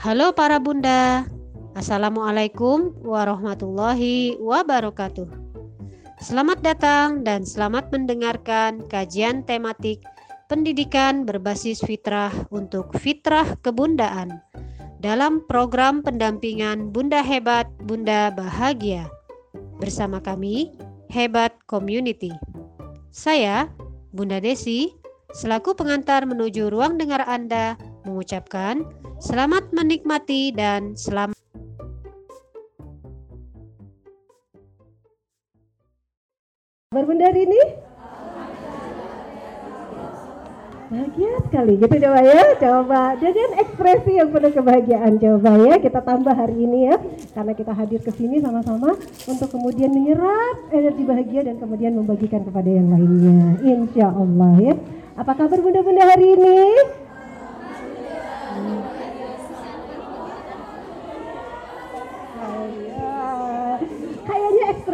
Halo para bunda, Assalamualaikum warahmatullahi wabarakatuh. Selamat datang dan selamat mendengarkan kajian tematik pendidikan berbasis fitrah untuk fitrah kebundaan dalam program pendampingan Bunda Hebat, Bunda Bahagia. Bersama kami, Hebat Community. Saya, Bunda Desi, selaku pengantar menuju ruang dengar Anda, mengucapkan Selamat menikmati dan selamat Berbunda hari ini? Bahagia sekali gitu coba ya, coba dengan ekspresi yang penuh kebahagiaan coba ya kita tambah hari ini ya karena kita hadir ke sini sama-sama untuk kemudian menyerap energi bahagia dan kemudian membagikan kepada yang lainnya, insya Allah ya. Apa kabar bunda-bunda hari ini?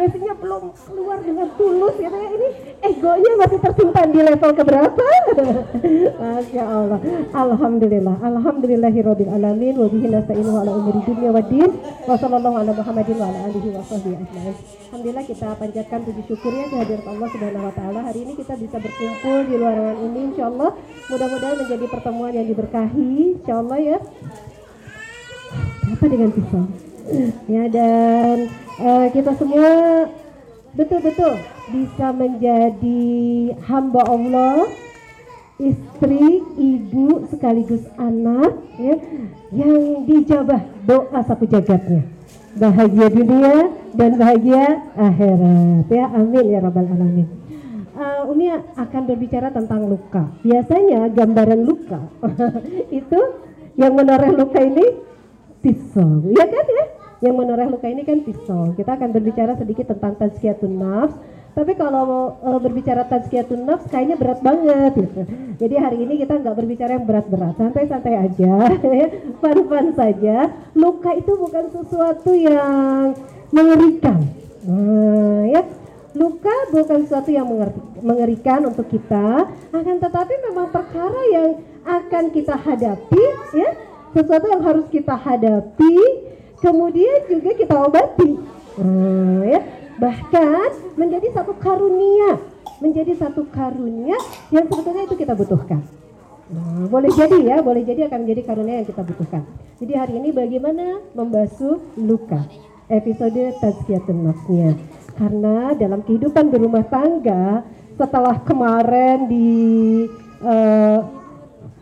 Ekspresinya belum keluar dengan tulus gitu ya ini egonya masih tersimpan di level keberapa? Masya Allah. Alhamdulillah. Alhamdulillahirabbil alamin. Wa bihi nasta'inu ala umuri dunya waddin wa sallallahu ala Muhammadin wa ala alihi wa sahbihi ajma'in. Alhamdulillah kita panjatkan puji syukurnya kehadirat Allah Subhanahu wa taala. Hari ini kita bisa berkumpul di ruangan ini insyaallah. Mudah-mudahan menjadi pertemuan yang diberkahi insyaallah ya. Apa dengan pisau? Ya dan uh, kita semua betul-betul bisa menjadi hamba Allah istri, ibu sekaligus anak ya yang dijabah doa sapu jagatnya. Bahagia dunia dan bahagia akhirat. Ya amin ya rabbal alamin. Uh, Umi akan berbicara tentang luka. Biasanya gambaran luka itu yang menoreh luka ini pisau. Ya kan ya yang menoreh luka ini kan pisau. Kita akan berbicara sedikit tentang tazkiyatun nafs. Tapi kalau e, berbicara tazkiyatun nafs kayaknya berat banget gitu. Jadi hari ini kita nggak berbicara yang berat-berat, santai-santai aja, fun-fun saja. Luka itu bukan sesuatu yang mengerikan. Nah, ya. Luka bukan sesuatu yang mengerikan untuk kita, akan tetapi memang perkara yang akan kita hadapi, ya, sesuatu yang harus kita hadapi kemudian juga kita obati hmm, ya bahkan menjadi satu karunia menjadi satu karunia yang sebetulnya itu kita butuhkan Nah, boleh jadi ya, boleh jadi akan menjadi karunia yang kita butuhkan. Jadi hari ini bagaimana membasuh luka? Episode tazkiyatun nafsnya. Karena dalam kehidupan berumah tangga setelah kemarin di uh, eh,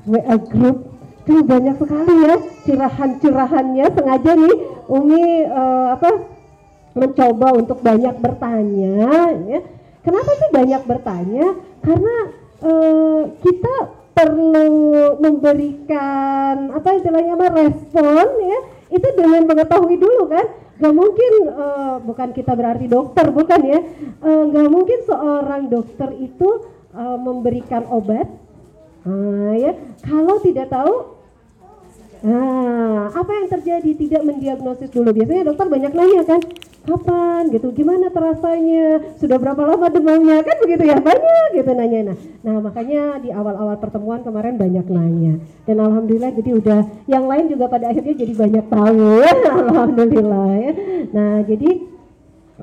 WA group Tuh banyak sekali ya curahan-curahannya. Sengaja nih Umi uh, apa mencoba untuk banyak bertanya ya. Kenapa sih banyak bertanya? Karena uh, kita perlu memberikan apa istilahnya mah respon ya. Itu dengan mengetahui dulu kan. Gak mungkin uh, bukan kita berarti dokter bukan ya. Uh, gak mungkin seorang dokter itu uh, memberikan obat. Uh, ya. Kalau tidak tahu Nah, apa yang terjadi tidak mendiagnosis dulu? Biasanya dokter banyak nanya kan, kapan gitu, gimana terasanya, sudah berapa lama demamnya, kan begitu ya, banyak gitu nanya. Nah, nah makanya di awal-awal pertemuan kemarin banyak nanya. Dan alhamdulillah jadi udah, yang lain juga pada akhirnya jadi banyak tahu, alhamdulillah ya. Nah, jadi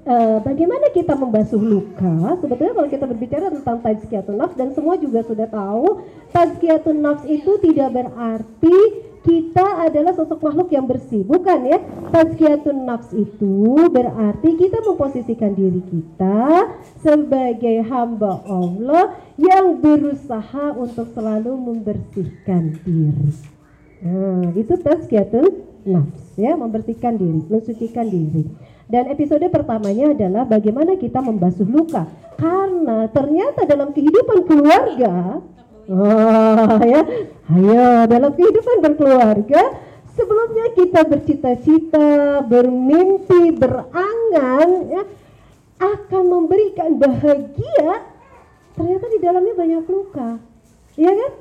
Uh, bagaimana kita membasuh luka? Sebetulnya kalau kita berbicara tentang tazkiyatun nafs dan semua juga sudah tahu, tazkiyatun nafs itu tidak berarti kita adalah sosok makhluk yang bersih, bukan ya? Tazkiyatun nafs itu berarti kita memposisikan diri kita sebagai hamba Allah yang berusaha untuk selalu membersihkan diri. Nah, itu tazkiyatun nafs ya, membersihkan diri, mensucikan diri. Dan episode pertamanya adalah bagaimana kita membasuh luka. Karena ternyata dalam kehidupan keluarga Oh, ya. Ayo dalam kehidupan berkeluarga sebelumnya kita bercita-cita, bermimpi, berangan ya akan memberikan bahagia ternyata di dalamnya banyak luka. Iya kan?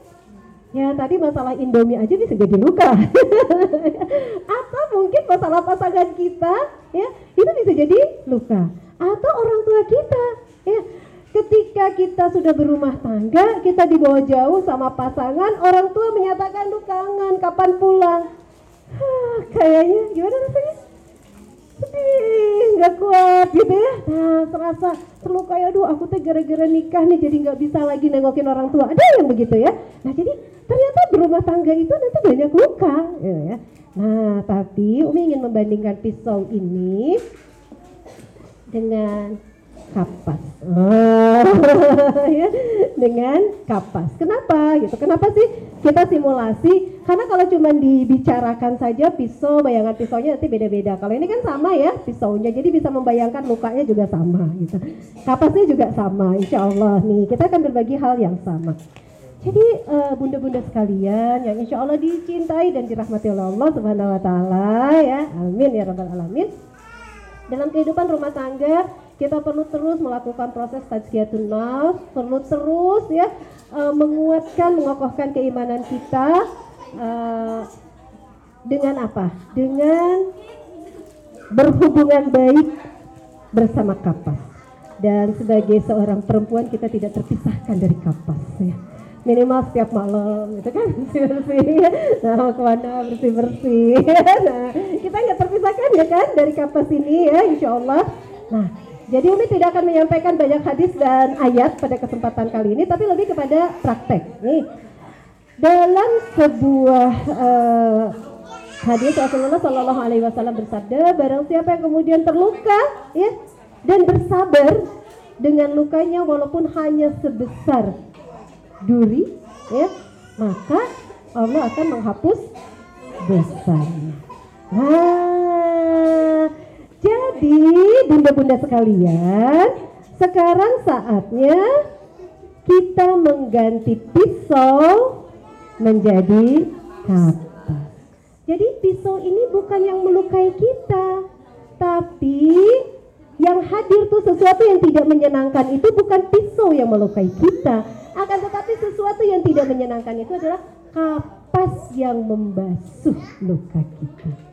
Ya tadi masalah Indomie aja bisa jadi luka. Atau mungkin masalah pasangan kita ya itu bisa jadi luka. Atau orang tua kita ya Ketika kita sudah berumah tangga, kita dibawa jauh sama pasangan, orang tua menyatakan lu kangen, kapan pulang? Hah, kayaknya gimana rasanya? Sedih, nggak kuat gitu ya. Nah, terasa terluka ya, aduh aku tuh gara-gara nikah nih jadi nggak bisa lagi nengokin orang tua. Ada yang begitu ya. Nah, jadi ternyata berumah tangga itu nanti banyak luka, gitu ya. Nah, tapi Umi ingin membandingkan pisau ini dengan kapas. Oh, ya, dengan kapas. Kenapa gitu? Kenapa sih kita simulasi? Karena kalau cuma dibicarakan saja pisau, bayangan pisaunya nanti beda-beda. Kalau ini kan sama ya pisaunya, jadi bisa membayangkan lukanya juga sama gitu. Kapasnya juga sama, insya Allah nih. Kita akan berbagi hal yang sama. Jadi uh, bunda-bunda sekalian yang insya Allah dicintai dan dirahmati oleh Allah Subhanahu Wa Taala ya, amin ya rabbal alamin. Dalam kehidupan rumah tangga kita perlu terus melakukan proses tazkiyatun nafs, perlu terus ya uh, menguatkan, mengokohkan keimanan kita uh, dengan apa? Dengan berhubungan baik bersama kapas. Dan sebagai seorang perempuan kita tidak terpisahkan dari kapas ya. Minimal setiap malam gitu kan? Bersih. Bersih nah ke mana bersih bersih nah kita nggak terpisahkan ya kan dari kapas ini ya insya Allah. Nah jadi Umi tidak akan menyampaikan banyak hadis dan ayat pada kesempatan kali ini, tapi lebih kepada praktek. Nih, dalam sebuah uh, hadis Rasulullah Shallallahu Alaihi Wasallam bersabda, barang siapa yang kemudian terluka, ya, dan bersabar dengan lukanya walaupun hanya sebesar duri, ya, maka Allah akan menghapus dosanya. Nah, bunda-bunda sekalian, sekarang saatnya kita mengganti pisau menjadi kapas. Jadi pisau ini bukan yang melukai kita, tapi yang hadir tuh sesuatu yang tidak menyenangkan. Itu bukan pisau yang melukai kita, akan tetapi sesuatu yang tidak menyenangkan itu adalah kapas yang membasuh luka kita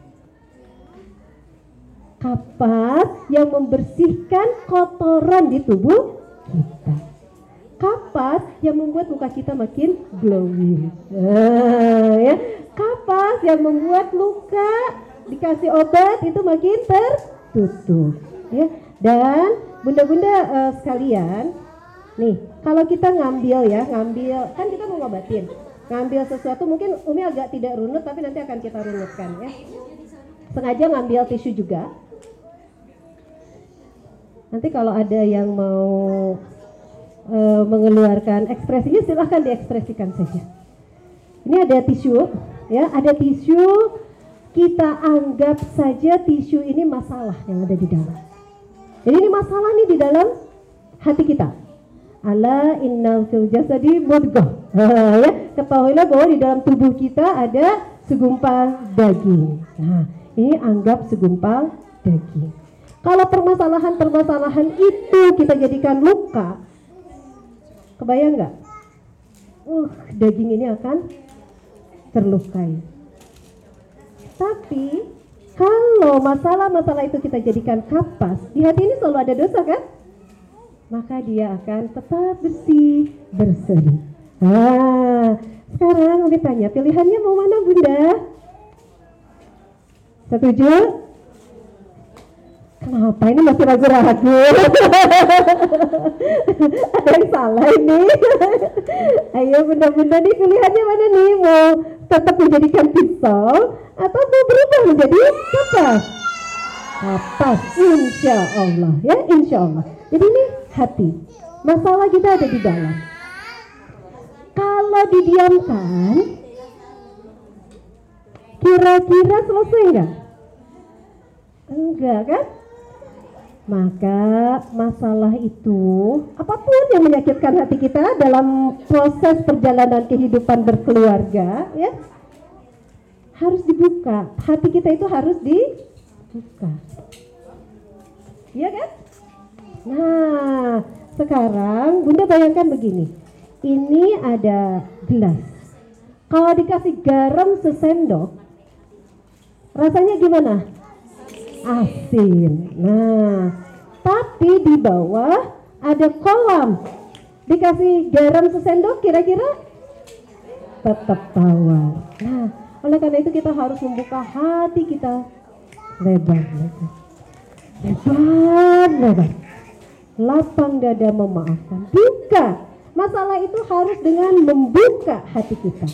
kapas yang membersihkan kotoran di tubuh kita. Kapas yang membuat muka kita makin glowing. Nah, ya. Kapas yang membuat luka dikasih obat itu makin tertutup. Ya. Dan bunda-bunda uh, sekalian, nih kalau kita ngambil ya, ngambil kan kita mau ngobatin. Ngambil sesuatu mungkin Umi agak tidak runut tapi nanti akan kita runutkan ya. Sengaja ngambil tisu juga Nanti kalau ada yang mau uh, mengeluarkan ekspresinya silahkan diekspresikan saja. Ini ada tisu, ya, ada tisu. Kita anggap saja tisu ini masalah yang ada di dalam. Jadi ini masalah nih di dalam hati kita. Ala innal fil jasadi mudghah. ya, ketahuilah bahwa di dalam tubuh kita ada segumpal daging. Nah, ini anggap segumpal daging. Kalau permasalahan-permasalahan itu kita jadikan luka, kebayang nggak? Uh, daging ini akan terlukai. Tapi kalau masalah-masalah itu kita jadikan kapas, di hati ini selalu ada dosa kan? Maka dia akan tetap bersih, berseri. Nah, sekarang kita tanya, pilihannya mau mana bunda? Setuju? Kenapa ini masih ragu-ragu? Ada yang salah ini. Ayo bunda-bunda nih pilihannya mana nih? Mau tetap menjadikan pisau atau mau berubah menjadi kapas? Kapas, insya Allah ya, insya Allah. Jadi ini hati. Masalah kita ada di dalam. Kalau didiamkan, kira-kira selesai enggak? Enggak kan? Maka masalah itu, apa pun yang menyakitkan hati kita dalam proses perjalanan kehidupan berkeluarga, ya harus dibuka. Hati kita itu harus dibuka. Iya kan? Nah, sekarang Bunda bayangkan begini. Ini ada gelas. Kalau dikasih garam sesendok, rasanya gimana? Asin. Nah, tapi di bawah ada kolam. Dikasih garam sesendok kira-kira tetap tawar. Nah, oleh karena itu kita harus membuka hati kita lebar, lebar, lebar, lebar. Lapang dada memaafkan. Buka. Masalah itu harus dengan membuka hati kita.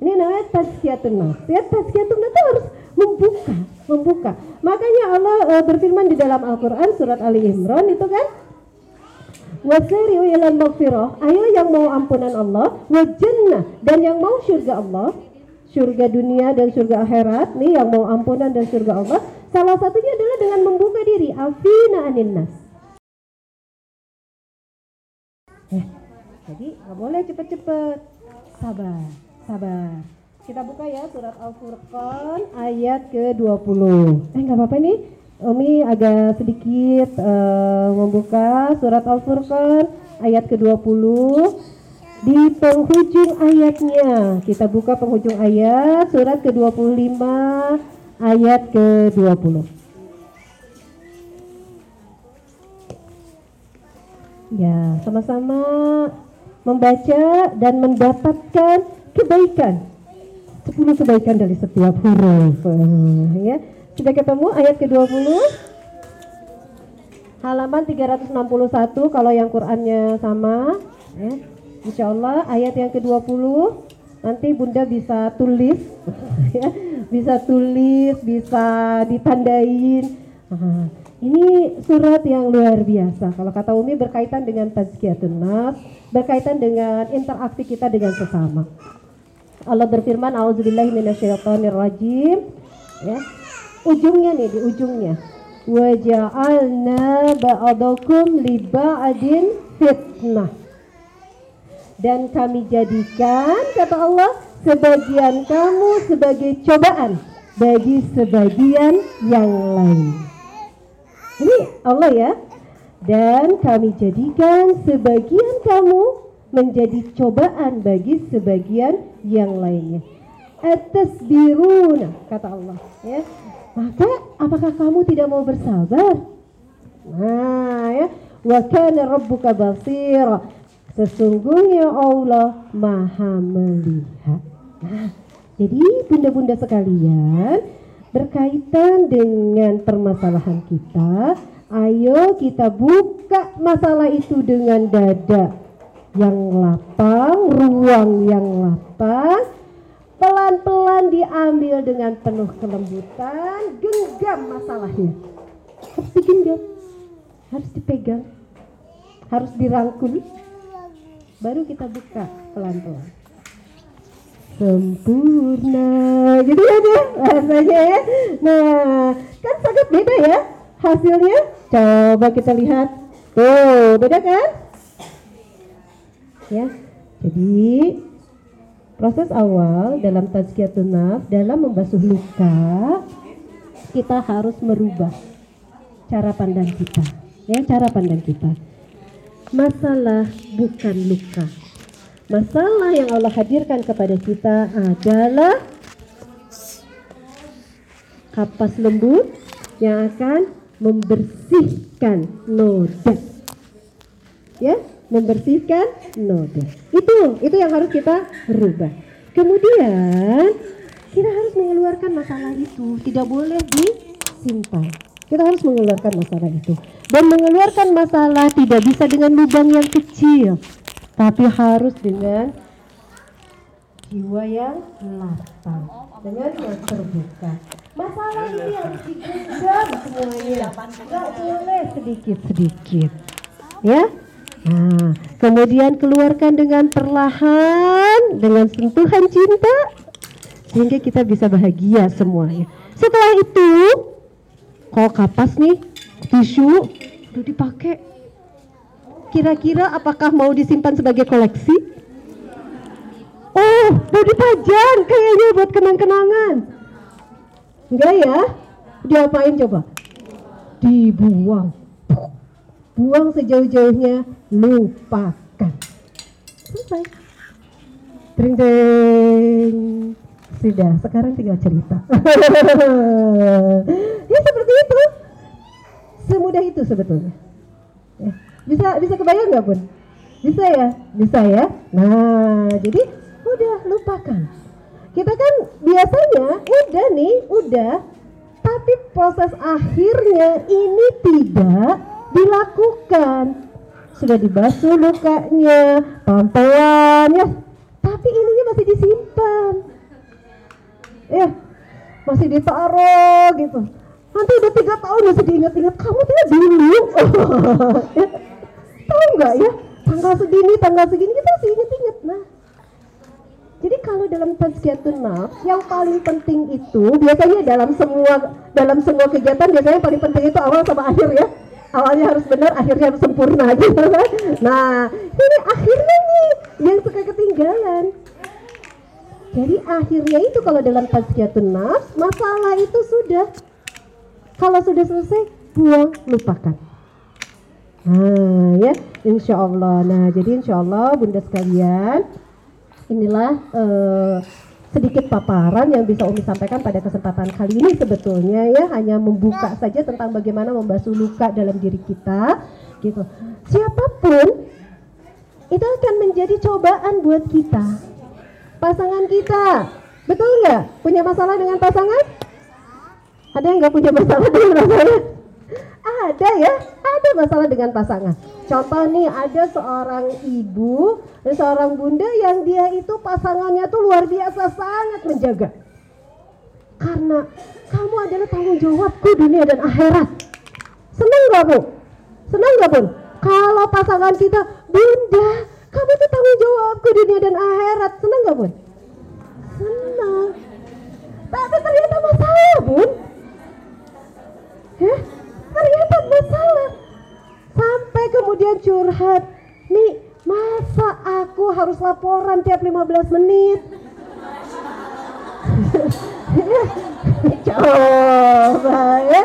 Ini namanya tazkiyatun nafs. Ya, tazkiyatun nafs harus membuka, membuka. Makanya Allah uh, berfirman di dalam Al-Qur'an surat Ali Imran itu kan Wasari'u ilal maghfirah. Ayo yang mau ampunan Allah, wa dan yang mau surga Allah, surga dunia dan surga akhirat nih yang mau ampunan dan surga Allah. Salah satunya adalah dengan membuka diri, afina anin nas. Eh, jadi nggak boleh cepet-cepet. Sabar, sabar. Kita buka ya surat Al-Furqan ayat ke-20. Eh nggak apa-apa nih. Umi agak sedikit uh, membuka surat Al-Furqan ayat ke-20 di penghujung ayatnya. Kita buka penghujung ayat surat ke-25 ayat ke-20. Ya, sama-sama membaca dan mendapatkan kebaikan. 10 kebaikan dari setiap huruf. Ya. Sudah ketemu ayat ke-20? Halaman 361 kalau yang Qur'annya sama, ya. Insya Allah ayat yang ke-20 nanti Bunda bisa tulis ya, bisa tulis, bisa ditandain. Ini surat yang luar biasa. Kalau kata Umi berkaitan dengan tazkiyatun nafs, berkaitan dengan interaksi kita dengan sesama. Allah berfirman, "A'udzubillahi minasyaitonirrajim." Ya. Ujungnya nih di ujungnya. Wa ja'alna ba'dakum li ba'din fitnah. Dan kami jadikan kata Allah sebagian kamu sebagai cobaan bagi sebagian yang lain. Ini Allah ya. Dan kami jadikan sebagian kamu menjadi cobaan bagi sebagian yang lainnya. Atas biruna kata Allah ya. Maka apakah kamu tidak mau bersabar? Nah ya. Wa kana rabbuka basira. Sesungguhnya Allah Maha melihat. Nah, jadi bunda-bunda sekalian, berkaitan dengan permasalahan kita, ayo kita buka masalah itu dengan dada yang lapang, ruang yang lapang, pelan-pelan diambil dengan penuh kelembutan, genggam masalahnya. Harus digenggam, harus dipegang, harus dirangkul, baru kita buka pelan-pelan. Sempurna gitu ya deh rasanya ya. Nah kan sangat beda ya hasilnya. Coba kita lihat. Tuh beda kan ya. Jadi proses awal dalam tazkiyatun nafs dalam membasuh luka kita harus merubah cara pandang kita. Ya cara pandang kita. Masalah bukan luka. Masalah yang Allah hadirkan kepada kita adalah kapas lembut yang akan membersihkan noda. Ya, membersihkan noda. Itu itu yang harus kita rubah. Kemudian kita harus mengeluarkan masalah itu, tidak boleh disimpan. Kita harus mengeluarkan masalah itu. Dan mengeluarkan masalah tidak bisa dengan lubang yang kecil tapi harus dengan jiwa yang lapang dengan yang terbuka masalah ini harus digenggam semuanya nggak boleh sedikit sedikit ya nah kemudian keluarkan dengan perlahan dengan sentuhan cinta sehingga kita bisa bahagia semuanya setelah itu kok kapas nih tisu udah dipakai Kira-kira apakah mau disimpan sebagai koleksi? Oh, mau dipajang kayaknya buat kenang-kenangan. Enggak ya? Diapain coba? Dibuang. Buang sejauh-jauhnya, lupakan. Selesai. Tring tring. Sudah, sekarang tinggal cerita. ya seperti itu. Semudah itu sebetulnya. Ya. Bisa bisa kebayang nggak pun? Bisa ya? Bisa ya? Nah, jadi udah lupakan. kita kan biasanya udah nih, udah, tapi proses akhirnya ini tidak dilakukan. Sudah dibasuh lukanya, pelan ya, tapi ininya masih disimpan. Ya, masih ditaruh gitu. Nanti udah tiga tahun masih diingat-ingat kamu tuh dulu. Tahu nggak ya? Tanggal segini, tanggal segini kita masih inget-inget. Nah, jadi kalau dalam tazkiyatun nafs yang paling penting itu biasanya dalam semua dalam semua kegiatan biasanya paling penting itu awal sama akhir ya. Awalnya harus benar, akhirnya harus sempurna gitu kan. Nah, ini akhirnya nih yang suka ketinggalan. Jadi akhirnya itu kalau dalam tazkiyatun nafs masalah itu sudah kalau sudah selesai buang lupakan. Nah ya insya Allah. Nah jadi insya Allah bunda sekalian inilah uh, sedikit paparan yang bisa Umi sampaikan pada kesempatan kali ini sebetulnya ya hanya membuka saja tentang bagaimana membasuh luka dalam diri kita gitu. Siapa pun itu akan menjadi cobaan buat kita pasangan kita. Betul nggak? Punya masalah dengan pasangan? Ada yang nggak punya masalah dengan pasangan? Ada ya, ada masalah dengan pasangan. Contoh nih, ada seorang ibu dan seorang bunda yang dia itu pasangannya tuh luar biasa sangat menjaga. Karena kamu adalah tanggung jawabku dunia dan akhirat. Senang nggak bu? Senang nggak pun? Kalau pasangan kita, bunda, kamu tuh tanggung jawabku dunia dan akhirat. Senang gak bun? Senang. Tapi ternyata masalah bun. Heh? Ternyata masalah. Sampai kemudian curhat. Nih, masa aku harus laporan tiap 15 menit? Coba ya.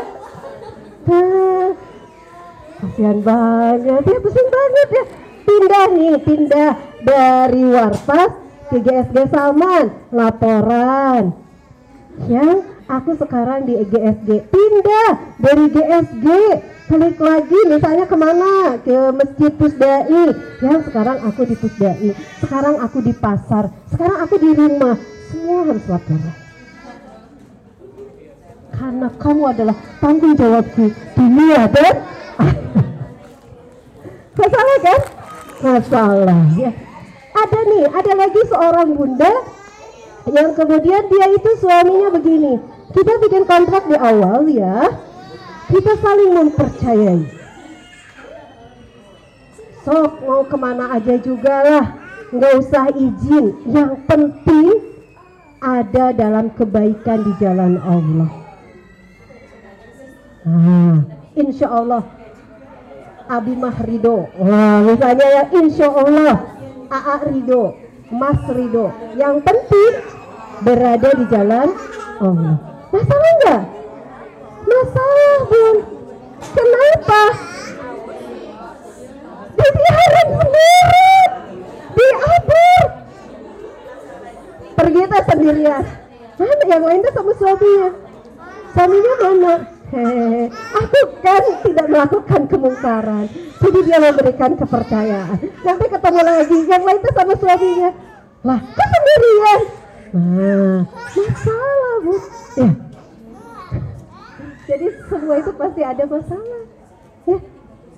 Kasihan banget ya, pusing banget ya pindah nih pindah dari Warpas ke GSG Salman laporan yang aku sekarang di GSG pindah dari GSG klik lagi misalnya ke mana? Ke Masjid Pusdai yang sekarang aku di Pusdai sekarang aku di pasar. Sekarang aku di rumah. Semua harus laporan karena kamu adalah tanggung jawabku. Dunia dan masalah kan? Masalah ya. Ada nih, ada lagi seorang bunda yang kemudian dia itu suaminya begini. Kita bikin kontrak di awal ya. Kita saling mempercayai. Sok mau ke mana aja juga lah, nggak usah izin. Yang penting ada dalam kebaikan di jalan Allah. Nah, insya Allah Abi Mah Rido. Wah, misalnya ya insya Allah AA Rido, Mas Rido. Yang penting berada di jalan Allah. Masalah enggak? Masalah bun. Kenapa? Dibiarin sendiri. Diatur. Pergi tak sendirian. Mana yang lain sama suaminya? Suaminya mana? Hehehe. Aku kan tidak melakukan kemungkaran. Jadi dia memberikan kepercayaan. Nanti ketemu lagi, yang lain sama suaminya. Lah, kok sendirian? Nah, masalah bu. Ya. Jadi semua itu pasti ada masalah. Ya,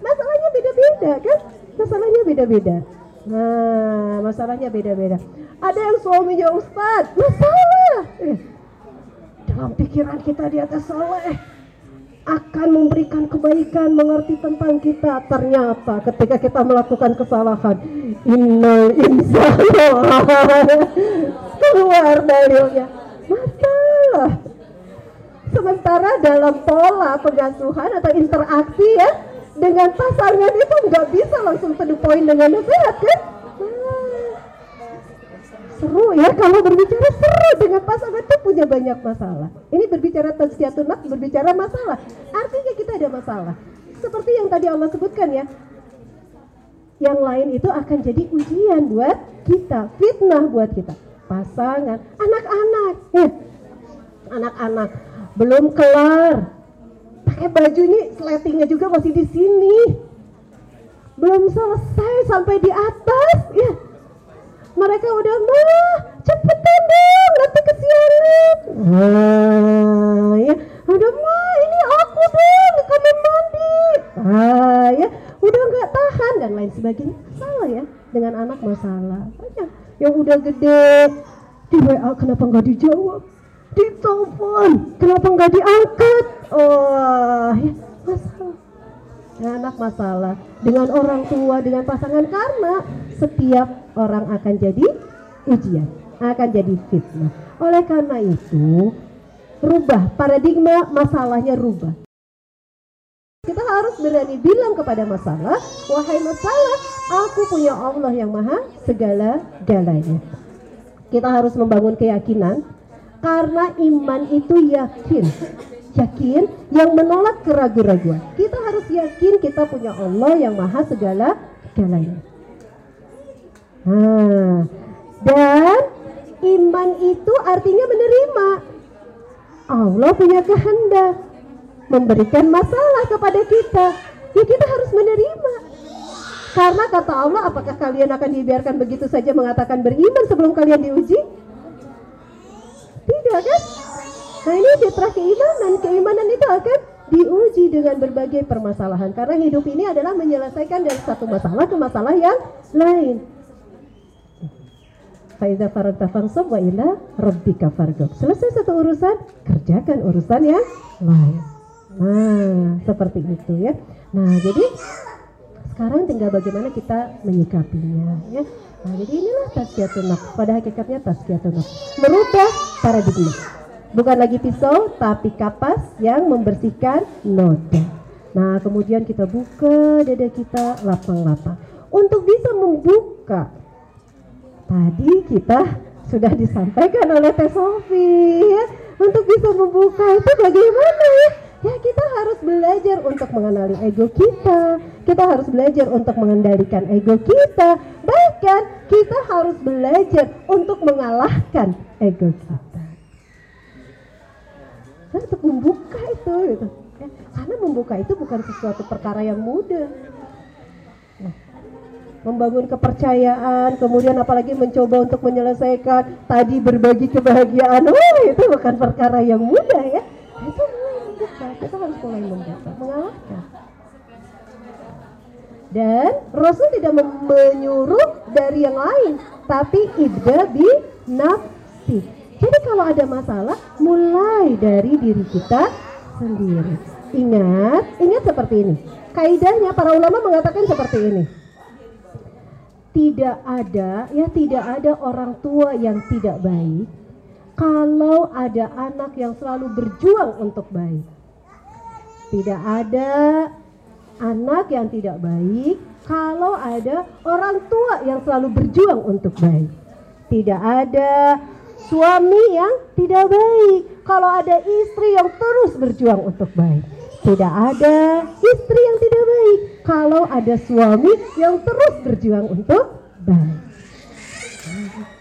masalahnya beda-beda kan? Masalahnya beda-beda. Nah, masalahnya beda-beda. Ada yang suaminya ustad, masalah. Eh, dalam pikiran kita dia atas soleh akan memberikan kebaikan mengerti tentang kita. Ternyata ketika kita melakukan kesalahan innal insana keluar dalilnya masalah. Sementara dalam pola pengasuhan atau interaksi ya dengan pasangan itu nggak bisa langsung to poin dengan nasihat kan ya kalau berbicara seru dengan pasangan itu punya banyak masalah. Ini berbicara tazkiyatun nafs berbicara masalah. Artinya kita ada masalah. Seperti yang tadi Allah sebutkan ya. Yang lain itu akan jadi ujian buat kita, fitnah buat kita. Pasangan, anak-anak, ya. Anak-anak belum kelar. Pakai baju ini sletingnya juga masih di sini. Belum selesai sampai di atas, ya mereka udah mah cepetan dong nanti kesiangan ah ya. Udah mah ini aku dong kamar mandi. Ah ya. Udah nggak tahan dan lain sebagainya. Salah ya dengan anak masalah. Banyak yang udah gede di WA kenapa nggak dijawab? Di telepon kenapa nggak diangkat? Oh ya. Masalah. Dengan anak masalah dengan orang tua dengan pasangan karena setiap orang akan jadi ujian akan jadi fitnah oleh karena itu rubah paradigma masalahnya rubah kita harus berani bilang kepada masalah, wahai masalah, aku punya Allah yang maha segala-galanya. Kita harus membangun keyakinan karena iman itu yakin. Yakin yang menolak keraguan-raguan. Kita harus yakin kita punya Allah yang maha segala-galanya. Nah, dan iman itu artinya menerima. Allah punya kehendak memberikan masalah kepada kita. Ya kita harus menerima. Karena kata Allah, apakah kalian akan dibiarkan begitu saja mengatakan beriman sebelum kalian diuji? Tidak kan? Nah ini fitrah keimanan. Keimanan itu akan diuji dengan berbagai permasalahan. Karena hidup ini adalah menyelesaikan dari satu masalah ke masalah yang lain. Faiza faragta fansab wa ila rabbika fargob. Selesai satu urusan, kerjakan urusan yang lain. Nah, seperti itu ya. Nah, jadi sekarang tinggal bagaimana kita menyikapinya ya. Nah, jadi inilah tazkiyatun nafs. Pada hakikatnya tazkiyatun nafs. Merubah paradigma. Bukan lagi pisau, tapi kapas yang membersihkan noda. Nah, kemudian kita buka dada kita lapang-lapang. Untuk bisa membuka, tadi kita sudah disampaikan oleh Teh Sofi ya. Untuk bisa membuka itu bagaimana ya? ya kita harus belajar untuk mengenali ego kita kita harus belajar untuk mengendalikan ego kita bahkan kita harus belajar untuk mengalahkan ego kita nah, untuk membuka itu gitu. ya, karena membuka itu bukan sesuatu perkara yang mudah nah, membangun kepercayaan, kemudian apalagi mencoba untuk menyelesaikan tadi berbagi kebahagiaan, oh itu bukan perkara yang mudah ya. Itu membuka, kita harus mulai membuka, mengalahkan. Dan Rasul tidak menyuruh dari yang lain, tapi ibda bi nafsi. Jadi kalau ada masalah, mulai dari diri kita sendiri. Ingat, ingat seperti ini. Kaidahnya para ulama mengatakan seperti ini. Tidak ada, ya tidak ada orang tua yang tidak baik kalau ada anak yang selalu berjuang untuk baik. Tidak ada anak yang tidak baik kalau ada orang tua yang selalu berjuang untuk baik. Tidak ada suami yang tidak baik kalau ada istri yang terus berjuang untuk baik. Tidak ada istri kalau ada suami yang terus berjuang untuk baik.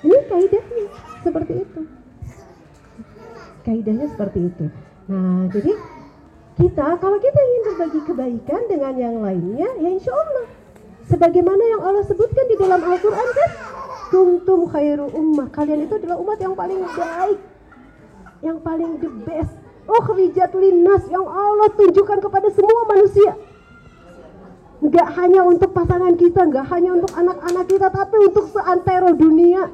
Ini kaidahnya seperti itu. Kaidahnya seperti itu. Nah, jadi kita kalau kita ingin berbagi kebaikan dengan yang lainnya ya insya Allah sebagaimana yang Allah sebutkan di dalam Al-Quran kan kuntum khairu ummah kalian itu adalah umat yang paling baik yang paling the best oh rijat linnas yang Allah tunjukkan kepada semua manusia nggak hanya untuk pasangan kita nggak hanya untuk anak-anak kita tapi untuk seantero dunia.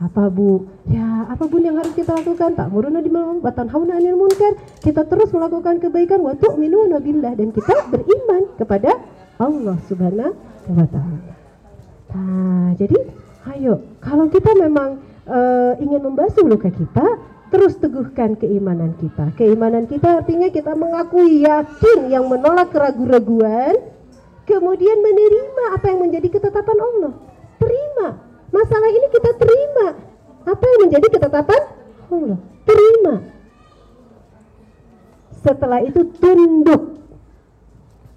Apa bu? Ya apa pun yang harus kita lakukan tak muruna di batan hauna anil munkar kita terus melakukan kebaikan wa tu'minuna billah dan kita beriman kepada Allah subhanahu wa ta'ala. Nah jadi ayo kalau kita memang uh, ingin membasuh luka kita terus teguhkan keimanan kita keimanan kita artinya kita mengakui yakin yang menolak keraguan-raguan kemudian menerima apa yang menjadi ketetapan Allah terima Masalah ini kita terima. Apa yang menjadi ketetapan Allah? Terima. Setelah itu tunduk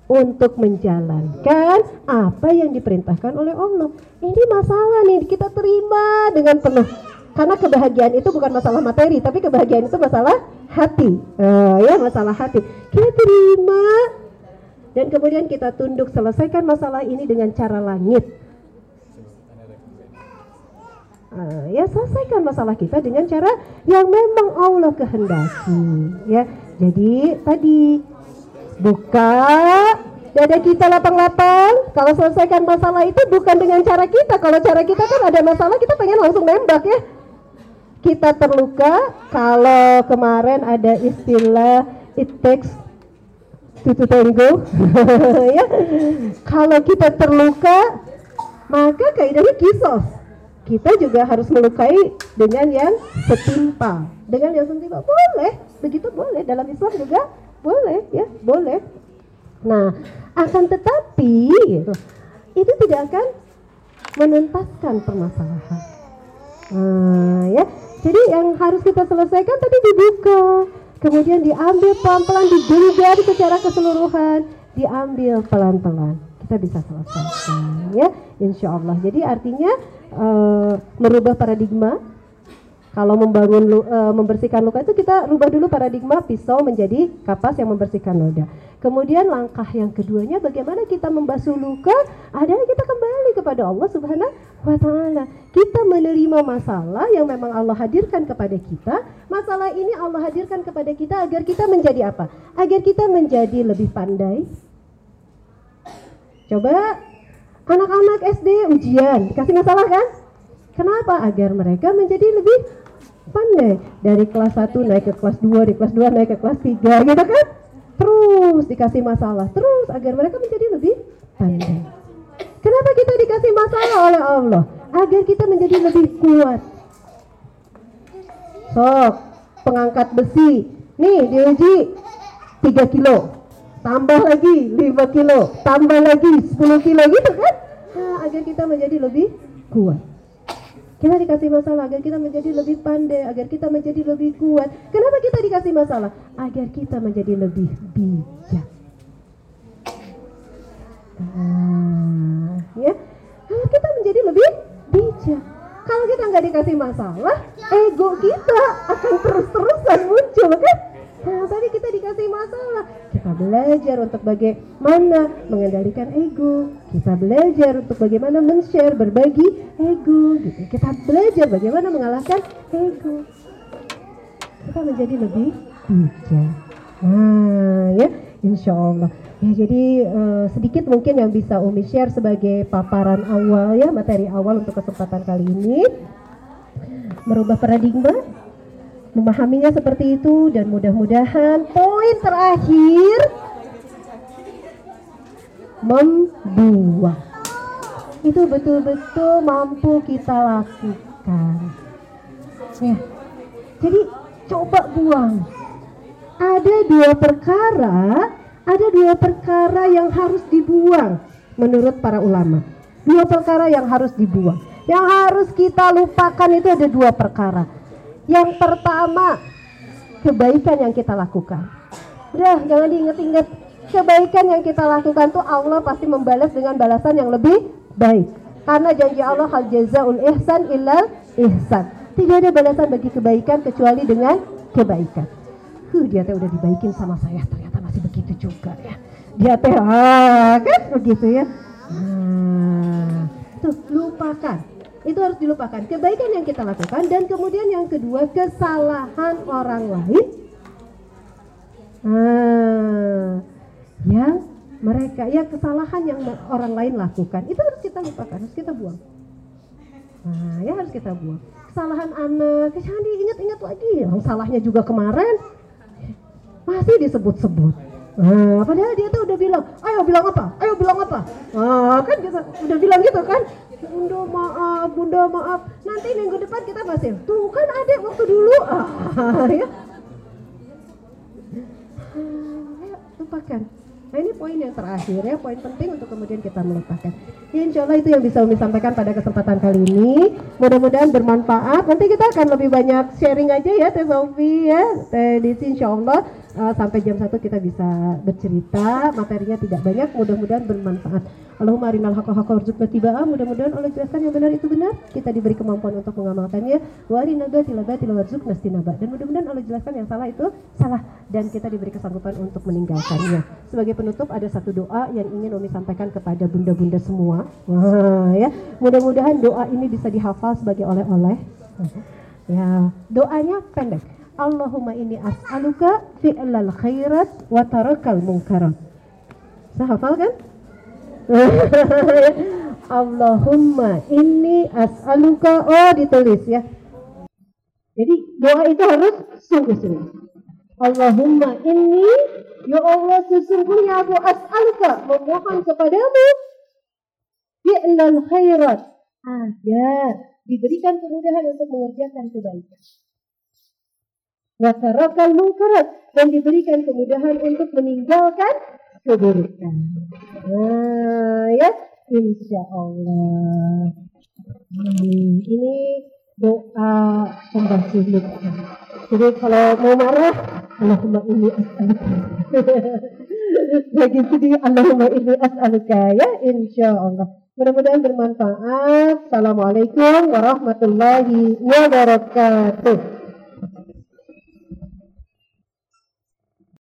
untuk menjalankan apa yang diperintahkan oleh Allah. Ini masalah nih kita terima dengan penuh. Karena kebahagiaan itu bukan masalah materi, tapi kebahagiaan itu masalah hati. Uh, ya, masalah hati. Kita terima. Dan kemudian kita tunduk selesaikan masalah ini dengan cara langit. Uh, ya selesaikan masalah kita dengan cara yang memang Allah kehendaki. Ya jadi tadi buka dada kita lapang-lapang. Kalau selesaikan masalah itu bukan dengan cara kita. Kalau cara kita kan ada masalah kita pengen langsung nembak ya kita terluka kalau kemarin ada istilah it takes to tango. Ya. Kalau kita terluka maka kaidahnya kisos. Kita juga harus melukai dengan yang setimpal dengan yang setimpal boleh. Begitu boleh. Dalam Islam juga boleh ya. Boleh. Nah akan tetapi itu tidak akan menuntaskan permasalahan. Nah ya jadi yang harus kita selesaikan tadi dibuka, kemudian diambil pelan-pelan, digenggam secara keseluruhan, diambil pelan-pelan. Kita bisa selesaikan, ya, insya Allah. Jadi artinya uh, merubah paradigma kalau membangun uh, membersihkan luka itu kita rubah dulu paradigma pisau menjadi kapas yang membersihkan noda. Kemudian langkah yang keduanya bagaimana kita membasuh luka adalah kita kembali kepada Allah Subhanahu wa taala. Kita menerima masalah yang memang Allah hadirkan kepada kita. Masalah ini Allah hadirkan kepada kita agar kita menjadi apa? Agar kita menjadi lebih pandai. Coba anak-anak SD ujian dikasih masalah kan? Kenapa? Agar mereka menjadi lebih pandai dari kelas 1 naik ke kelas 2 di kelas 2 naik ke kelas 3 gitu kan terus dikasih masalah terus agar mereka menjadi lebih pandai kenapa kita dikasih masalah oleh Allah? Agar kita menjadi lebih kuat. Sok pengangkat besi. Nih diuji. 3 kilo. Tambah lagi 5 kilo. Tambah lagi 10 kilo. Gitu kan? Nah, agar kita menjadi lebih kuat. Kita dikasih masalah agar kita menjadi lebih pandai, agar kita menjadi lebih kuat. Kenapa kita dikasih masalah? Agar kita menjadi lebih bijak. Nah, ya, agar kita menjadi lebih bijak. Kalau kita nggak dikasih masalah, ego kita akan terus-terusan muncul, kan? Nah, tadi kita dikasih masalah. Kita belajar untuk bagaimana mengendalikan ego. Kita belajar untuk bagaimana men-share, berbagi ego. Gitu. Kita belajar bagaimana mengalahkan ego. Kita menjadi lebih bijak. Nah, ya, insya Allah. Ya, jadi uh, sedikit mungkin yang bisa Umi share sebagai paparan awal ya, materi awal untuk kesempatan kali ini. Merubah paradigma memahaminya seperti itu dan mudah-mudahan poin terakhir membuang itu betul-betul mampu kita lakukan. Ya jadi coba buang. Ada dua perkara ada dua perkara yang harus dibuang menurut para ulama dua perkara yang harus dibuang yang harus kita lupakan itu ada dua perkara yang pertama, kebaikan yang kita lakukan. Udah, jangan diinget-inget. Kebaikan yang kita lakukan tuh Allah pasti membalas dengan balasan yang lebih baik. Karena janji Allah hal jazaul ihsan illal ihsan. Tidak ada balasan bagi kebaikan kecuali dengan kebaikan. Huh, dia teh udah dibaikin sama saya, ternyata masih begitu juga ya. Dia teh ah, kan begitu ya. Nah, tuh lupakan. Itu harus dilupakan. Kebaikan yang kita lakukan dan kemudian yang kedua kesalahan orang lain. Nah, yang mereka ya kesalahan yang orang lain lakukan. Itu harus kita lupakan harus kita buang. Nah ya harus kita buang. Kesalahan anak jangan diingat-ingat lagi. Yang salahnya juga kemarin masih disebut-sebut Nah, padahal dia tuh udah bilang, ayo bilang apa? Ayo bilang apa? Nah, kan kita udah bilang gitu kan? Bunda maaf, Bunda maaf. Nanti minggu depan kita pasti. Tuh kan ada waktu dulu. Ah, ya. Ayo, lupakan. Nah ini poin yang terakhir ya, poin penting untuk kemudian kita melupakan. Ya, insya Allah itu yang bisa Umi sampaikan pada kesempatan kali ini. Mudah-mudahan bermanfaat. Nanti kita akan lebih banyak sharing aja ya Teh Sofi ya. Teh Disi insya Allah uh, sampai jam satu kita bisa bercerita. Materinya tidak banyak mudah-mudahan bermanfaat. Allahumma arinal haqqa haqqa warzuqna tibaa mudah-mudahan Allah jelaskan yang benar itu benar. Kita diberi kemampuan untuk mengamalkannya. Wa arinal batila batila warzuqna istinaba. Dan mudah-mudahan Allah jelaskan yang salah itu salah. Dan kita diberi kesanggupan untuk meninggalkannya. Sebagai penutup ada satu doa yang ingin Umi sampaikan kepada bunda-bunda semua. Wah, ya. Mudah-mudahan doa ini bisa dihafal sebagai oleh-oleh. Ya doanya pendek Allahumma ini as'aluka fi'lal khairat wa tarakal munkarat. Saya hafal kan? Allahumma ini as'aluka oh ditulis ya. Jadi doa itu harus sungguh-sungguh. Allahumma ini ya Allah sesungguhnya aku as'aluka memohon kepadamu fi'lal khairat agar diberikan kemudahan untuk mengerjakan kebaikan watarakal mungkarat dan diberikan kemudahan untuk meninggalkan keburukan. Nah, ya, insya Allah. Hmm, ini doa pembasuh luka. Jadi kalau mau marah, Allahumma ini as'aluka. Lagi sedih, Allahumma ini as'aluka ya, insya Allah. Mudah-mudahan bermanfaat. Assalamualaikum warahmatullahi wabarakatuh.